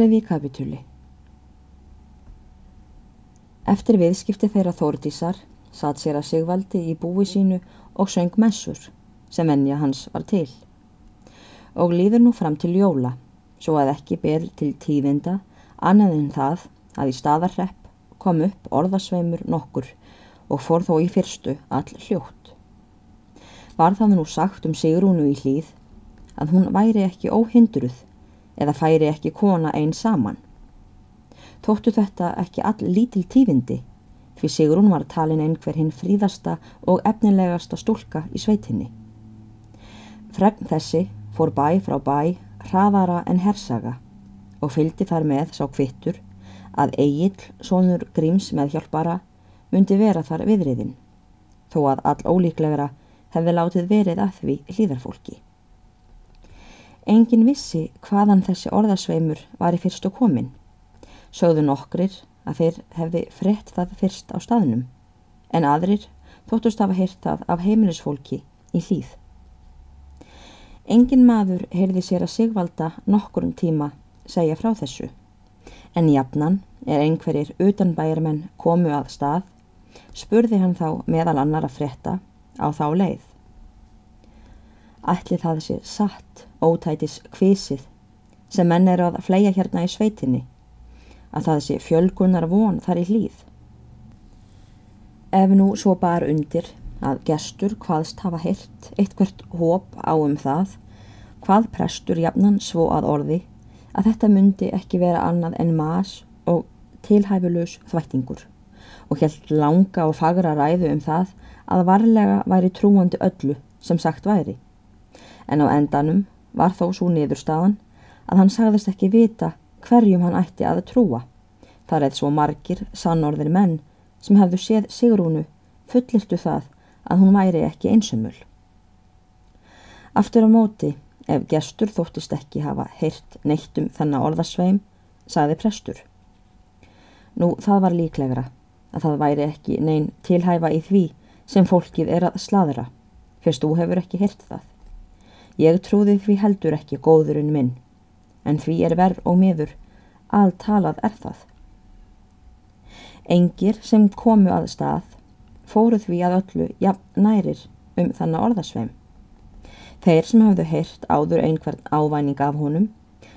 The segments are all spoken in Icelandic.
Þriði kapitúli Eftir viðskipti þeirra Þórdísar satt sér að Sigvaldi í búi sínu og söng messur sem ennja hans var til. Og líður nú fram til jóla, svo að ekki ber til tíðinda annað en það að í staðarrepp kom upp orðasveimur nokkur og fór þó í fyrstu all hljótt. Var það nú sagt um Sigrúnu í hlýð að hún væri ekki óhindruð eða færi ekki kona einn saman. Tóttu þetta ekki all lítil tífindi því Sigrún var talin einhver hinn fríðasta og efnilegasta stúlka í sveitinni. Fregn þessi fór bæ frá bæ hraðara en hersaga og fylgdi þar með sá kvittur að Egil, sonur Gríms með hjálpara, myndi vera þar viðriðin, þó að all ólíklegra hefði látið verið að því hlýðarfólki. Engin vissi hvaðan þessi orðasveimur var í fyrstu komin. Sögðu nokkrir að þeir hefði frett það fyrst á staðnum, en aðrir þóttust hafa heyrt það af heimilisfólki í hlýð. Engin maður heyrði sér að sigvalda nokkurum tíma segja frá þessu, en jafnan er einhverjir utanbæjarmenn komu að stað, spurði hann þá meðal annar að fretta á þá leið. Ætli það sé satt ótætis kvísið sem menn eru að fleia hérna í sveitinni, að það sé fjölgunar von þar í hlýð. Ef nú svo bara undir að gestur hvaðst hafa hirt eitthvert hóp á um það, hvað prestur jafnan svo að orði að þetta myndi ekki vera annað en mas og tilhæfulus þvættingur og helt langa og fagra ræðu um það að varlega væri trúandi öllu sem sagt væri. En á endanum var þó svo niðurstaðan að hann sagðist ekki vita hverjum hann ætti að trúa. Það er svo margir sannorðir menn sem hefðu séð Sigrúnu fullirtu það að hún væri ekki einsumul. Aftur á móti, ef gestur þóttist ekki hafa heyrt neitt um þennan orðasveim, sagði prestur. Nú það var líklegra að það væri ekki neyn tilhæfa í því sem fólkið er að sladra, fyrst þú hefur ekki heyrt það. Ég trúði því heldur ekki góðurinn minn, en því er verð og miður, alltalað er það. Engir sem komu að stað fóru því að öllu jafn nærir um þannig orðasveim. Þeir sem hafðu heyrt áður einhvern ávæning af honum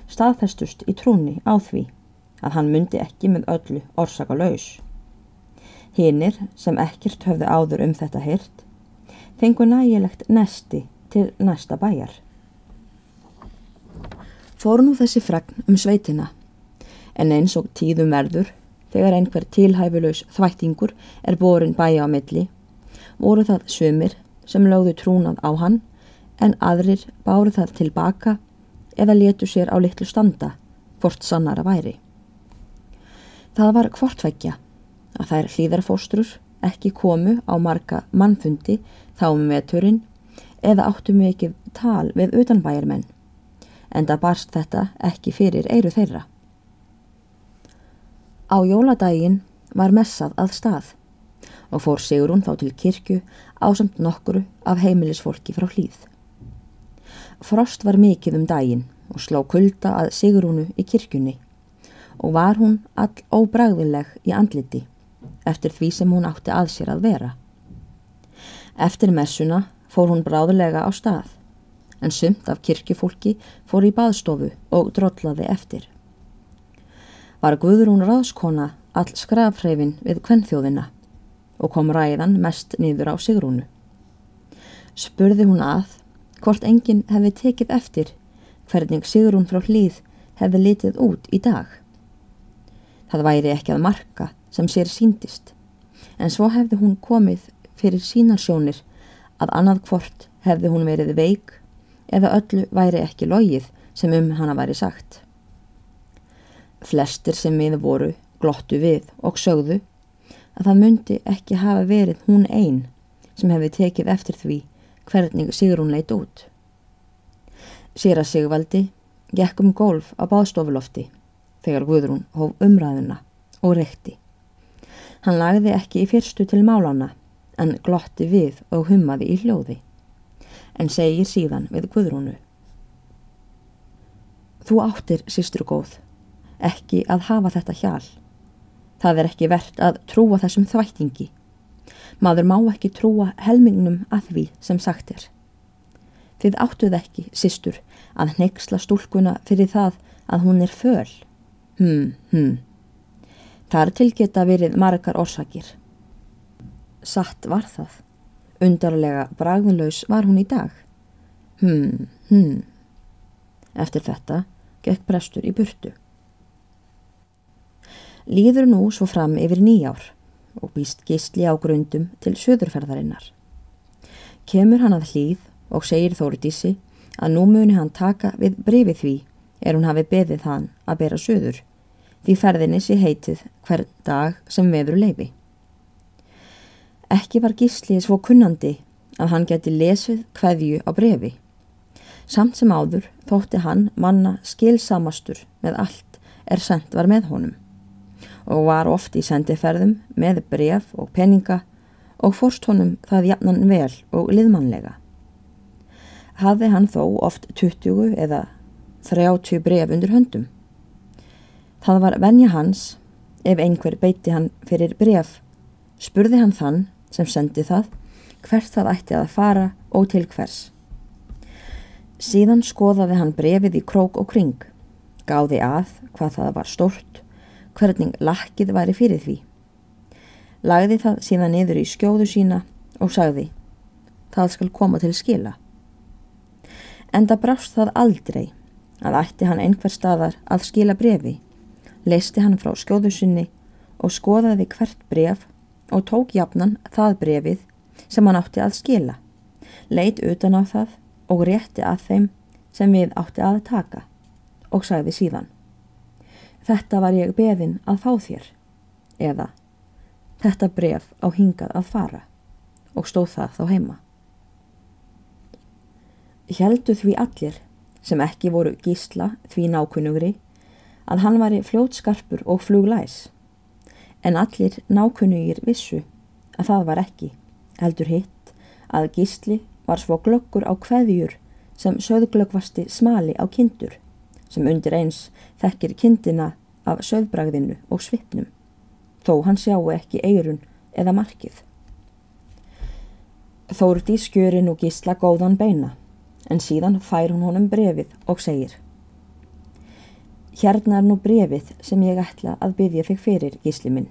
staðfestust í trúni á því að hann myndi ekki með öllu orsaka laus. Hinnir sem ekkert höfðu áður um þetta heyrt fengu nægilegt nesti til næsta bæjar. Fór nú þessi fragn um sveitina, en eins og tíðum verður, þegar einhver tilhæfulegs þvættingur er borin bæja á milli, voru það sömur sem lögðu trúnað á hann, en aðrir báru það tilbaka eða letu sér á litlu standa, hvort sannara væri. Það var hvortveggja að þær hlýðarfóstrur ekki komu á marga mannfundi þá um turinn eða áttu mikið tal við utanbæjarmenn, en það barst þetta ekki fyrir eiru þeirra. Á jóladaginn var messað að stað og fór Sigrún þá til kirkju ásamt nokkuru af heimilisfólki frá hlýð. Frost var mikið um daginn og sló kulda að Sigrúnu í kirkjunni og var hún all óbræðileg í andliti eftir því sem hún átti að sér að vera. Eftir messuna fór hún bráðulega á stað, en sumt af kirkjufólki fór í baðstofu og drollaði eftir. Var Guðrún ráðskona all skrafreifin við kvennþjóðina og kom ræðan mest niður á Sigrúnu. Spurði hún að hvort enginn hefði tekið eftir hvernig Sigrún frá hlýð hefði litið út í dag. Það væri ekki að marka sem sér síndist, en svo hefði hún komið fyrir sínarsjónir að annað hvort hefði hún verið veik eða öllu væri ekki logið sem um hana væri sagt. Flestir sem við voru glottu við og sögðu að það myndi ekki hafa verið hún einn sem hefði tekið eftir því hvernig Sigrún leitt út. Sýra Sigvaldi gekk um golf á báðstofulofti þegar Guðrún hóf umræðuna og rekti. Hann lagði ekki í fyrstu til málana en glotti við og hummaði í hljóði, en segir síðan við Guðrúnu. Þú áttir, sístru góð, ekki að hafa þetta hjál. Það er ekki verðt að trúa þessum þvættingi. Maður má ekki trúa helmingnum að því sem sagt er. Þið áttuð ekki, sístur, að neyksla stúlkuna fyrir það að hún er föl. Hmm, hmm. Það er tilgeta verið margar orsakir. Satt var það. Undarlega bragðinlaus var hún í dag. Hmm, hmm. Eftir þetta gekk prestur í burtu. Líður nú svo fram yfir nýjár og býst gistli á grundum til söðurferðarinnar. Kemur hann að hlýð og segir Þóriðísi að nú muni hann taka við brefið því er hún hafi beðið hann að bera söður því ferðinni sé heitið hver dag sem veður leifi. Ekki var gíslið svo kunnandi að hann geti lesið hverju á brefi. Samt sem áður þótti hann manna skilsamastur með allt er sendt var með honum og var oft í sendiferðum með bref og peninga og fórst honum það jafnan vel og liðmannlega. Hafði hann þó oft 20 eða 30 bref undir höndum. Það var venja hans, ef einhver beiti hann fyrir bref, spurði hann þann sem sendi það hvert það ætti að fara og til hvers. Síðan skoðaði hann brefið í krók og kring, gáði að hvað það var stort, hvernig lakkið væri fyrir því. Lagði það síðan niður í skjóðu sína og sagði, það skal koma til skila. Enda brást það aldrei að ætti hann einhver staðar að skila brefi, leisti hann frá skjóðu sinni og skoðaði hvert bref og tók jafnan það brefið sem hann átti að skila, leit utan á það og rétti að þeim sem við átti að taka og sagði síðan Þetta var ég beðin að fá þér eða Þetta bref á hingað að fara og stóð það þá heima. Hjeldu því allir sem ekki voru gísla því nákunnugri að hann var fljótskarpur og fluglæs en allir nákunnugir vissu að það var ekki heldur hitt að gísli var svo glöggur á kveðjur sem söðglöggvasti smali á kindur sem undir eins þekkir kindina af söðbragðinu og svipnum þó hann sjáu ekki eirun eða markið. Þórti skjörin og gísla góðan beina en síðan fær hún honum brefið og segir Hérna er nú brefið sem ég ætla að byggja þig fyrir gísli minn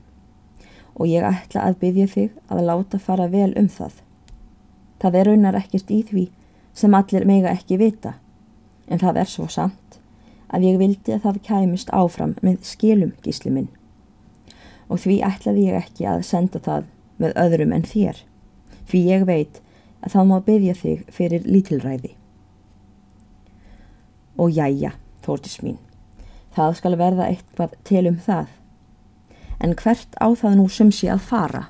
og ég ætla að byggja þig að láta fara vel um það Það er raunar ekkert í því sem allir mega ekki vita, en það er svo samt að ég vildi að það kæmist áfram með skilum gísli minn. Og því ætlaði ég ekki að senda það með öðrum en þér, því ég veit að það má byggja þig fyrir lítilræði. Og jæja, þórtis mín, það skal verða eitthvað til um það, en hvert á það nú sumsi að fara?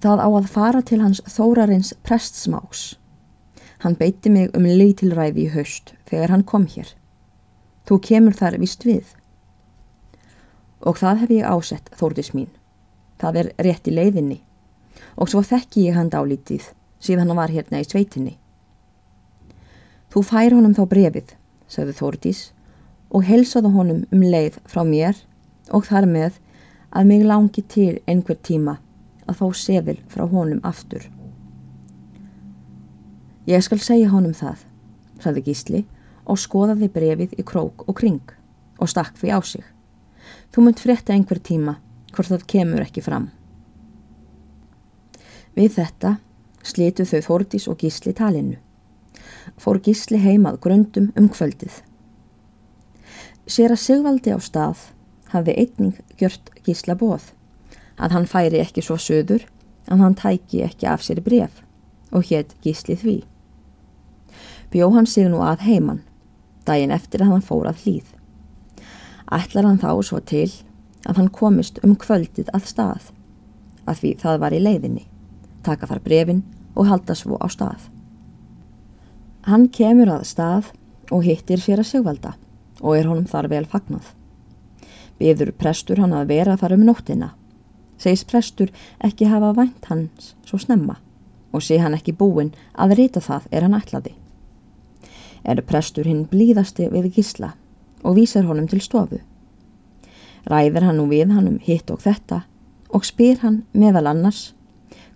Það á að fara til hans þórarins prestsmáks. Hann beiti mig um leitilræði í haust þegar hann kom hér. Þú kemur þar vist við. Og það hef ég ásett, þórdis mín. Það er rétt í leiðinni. Og svo þekki ég hann dálítið síðan hann var hérna í sveitinni. Þú fær honum þá brefið, sagði Þórdís, og helsaðu honum um leið frá mér og þar með að mig langi til einhver tíma að fá sefil frá honum aftur. Ég skal segja honum það, saði Gísli og skoðaði brefið í krók og kring og stakk því á sig. Þú munt frétta einhver tíma hvort það kemur ekki fram. Við þetta slitu þau Þordís og Gísli talinu. Fór Gísli heimað grundum um kvöldið. Sér að Sigvaldi á stað hafði einning gjört Gísla bóð að hann færi ekki svo söður að hann tæki ekki af sér bref og hétt gísli því. Bjó hann sig nú að heiman, daginn eftir að hann fór að hlýð. Ætlar hann þá svo til að hann komist um kvöldið að stað, að því það var í leiðinni, taka þar brefin og halda svo á stað. Hann kemur að stað og hittir fyrir sigvalda og er honum þar vel fagnað. Beður prestur hann að vera þar um nóttina segist prestur ekki hafa vænt hans svo snemma og sé hann ekki búin að rita það er hann ætlaði. Er prestur hinn blíðasti við gísla og vísar honum til stofu. Ræðir hann nú við hann um hitt og þetta og spyr hann meðal annars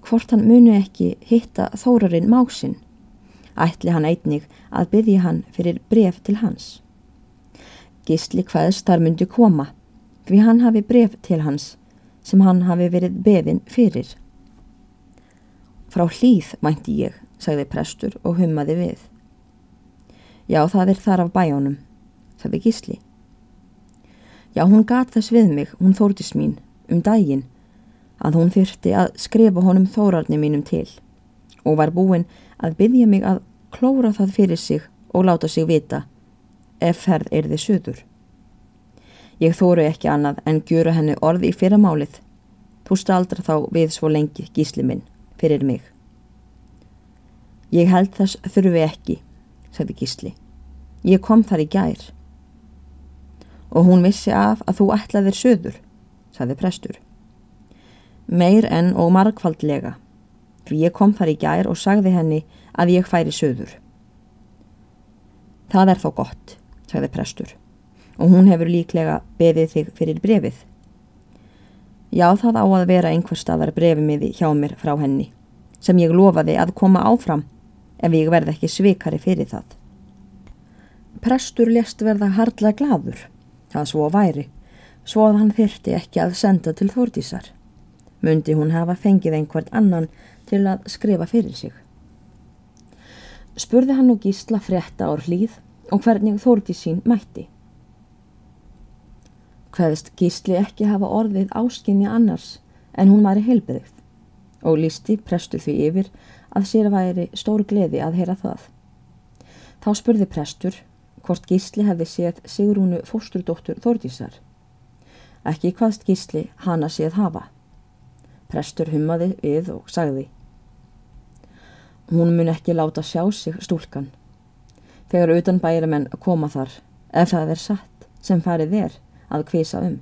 hvort hann muni ekki hitta þórarinn másinn. Ætli hann einnig að byggja hann fyrir bref til hans. Gísli hvaðst þar myndi koma því hann hafi bref til hans sem hann hafi verið beðin fyrir. Frá hlýð mænti ég, sagði prestur og hummaði við. Já, það er þar af bæjónum, sagði Gísli. Já, hún gat þess við mig, hún þórtis mín, um daginn, að hún þyrti að skrifa honum þórarni mínum til og var búin að byggja mig að klóra það fyrir sig og láta sig vita ef ferð er þið söður. Ég þóru ekki annað en gjöru henni orði í fyrramálið. Þú staldra þá við svo lengi gísli minn fyrir mig. Ég held þess þurfi ekki, sagði gísli. Ég kom þar í gær. Og hún vissi af að þú ætlaðir söður, sagði prestur. Meir enn og margfaldlega, fyrir ég kom þar í gær og sagði henni að ég færi söður. Það er þó gott, sagði prestur og hún hefur líklega beðið þig fyrir brefið. Já, það á að vera einhver staðar brefimiði hjá mér frá henni, sem ég lofaði að koma áfram ef ég verð ekki svikari fyrir það. Prestur lest verða hardla gladur, það svo væri, svo að hann þyrti ekki að senda til þórtísar. Mundi hún hafa fengið einhvert annan til að skrifa fyrir sig. Spurði hann nú gísla frétta ár hlýð og hvernig þórtísín mætti hvaðist gísli ekki hafa orðið áskinni annars en hún var í heilbreyð og lísti prestur því yfir að sér væri stór gleði að heyra það. Þá spurði prestur hvort gísli hefði séð Sigrúnu fósturdóttur Þordísar. Ekki hvaðst gísli hana séð hafa. Prestur hummaði við og sagði Hún mun ekki láta sjá sig stúlkan. Þegar utan bærimenn koma þar, ef það er satt sem farið er, að kvisa um.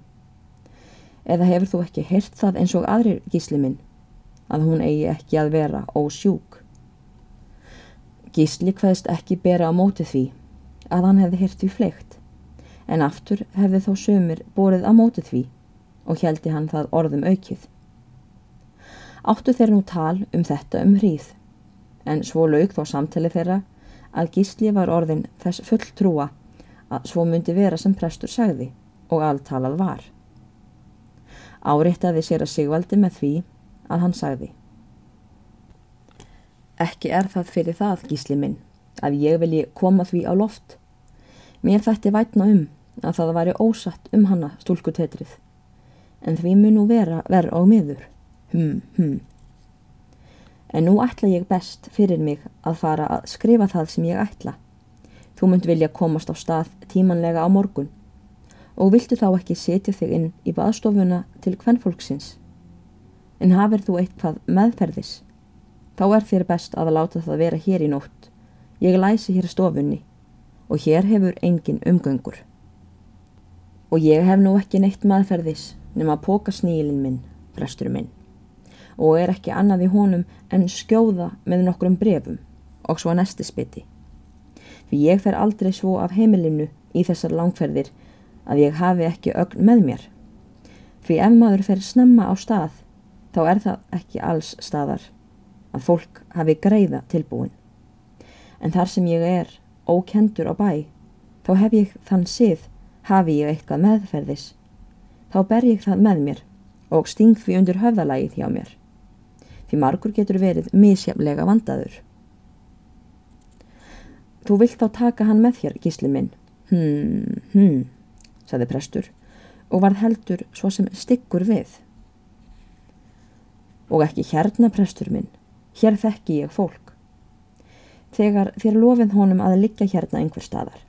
Eða hefur þú ekki hirt það eins og aðrir gísli minn, að hún eigi ekki að vera ósjúk. Gísli hvaðist ekki bera á móti því að hann hefði hirt við fleikt, en aftur hefði þó sömur borið á móti því og heldi hann það orðum aukið. Áttu þeir nú tal um þetta um hríð, en svo laug þó samtali þeirra að gísli var orðin þess full trúa að svo myndi vera sem prestur sagði og alltalað var. Áreittaði sér að Sigvaldi með því að hann sagði Ekki er það fyrir það, gísli minn, að ég vilji koma því á loft. Mér þætti vætna um að það væri ósatt um hanna stúlkutetrið, en því mun nú vera verð á miður. Hm, hm. En nú ætla ég best fyrir mig að fara að skrifa það sem ég ætla. Þú munt vilja komast á stað tímanlega á morgun og viltu þá ekki setja þig inn í baðstofuna til hvernfólksins. En hafir þú eitthvað meðferðis, þá er þér best að láta það vera hér í nótt. Ég læsi hér stofunni og hér hefur engin umgöngur. Og ég hef nú ekki neitt meðferðis nema að póka snílinn minn, prestur minn, og er ekki annað í honum en skjóða með nokkrum brefum og svo næsti spiti. Því ég fer aldrei svo af heimilinu í þessar langferðir að ég hafi ekki ögn með mér. Því ef maður fer snemma á stað, þá er það ekki alls staðar að fólk hafi greiða tilbúin. En þar sem ég er ókendur á bæ, þá hef ég þann sið, hafi ég eitthvað meðferðis. Þá ber ég það með mér og sting því undir höfðalagið hjá mér. Því margur getur verið misjaflega vandaður. Þú vilt þá taka hann með þér, gísli minn? Hmm, hmm saði prestur og varð heldur svo sem styggur við. Og ekki hérna, prestur minn, hér þekki ég fólk. Þegar þér lofið honum að liggja hérna einhver staðar.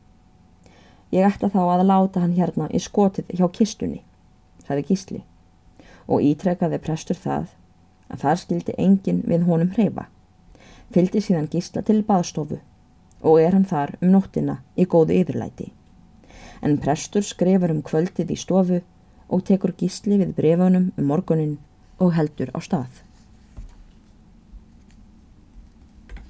Ég ætla þá að láta hann hérna í skotið hjá kistunni, saði gísli, og ítrekkaði prestur það að þar skildi engin við honum hreyfa. Fyldi síðan gísla til baðstofu og er hann þar um nóttina í góðu yfirlæti en prestur skrifur um kvöldið í stofu og tekur gísli við brefunum um morgunin og heldur á stað.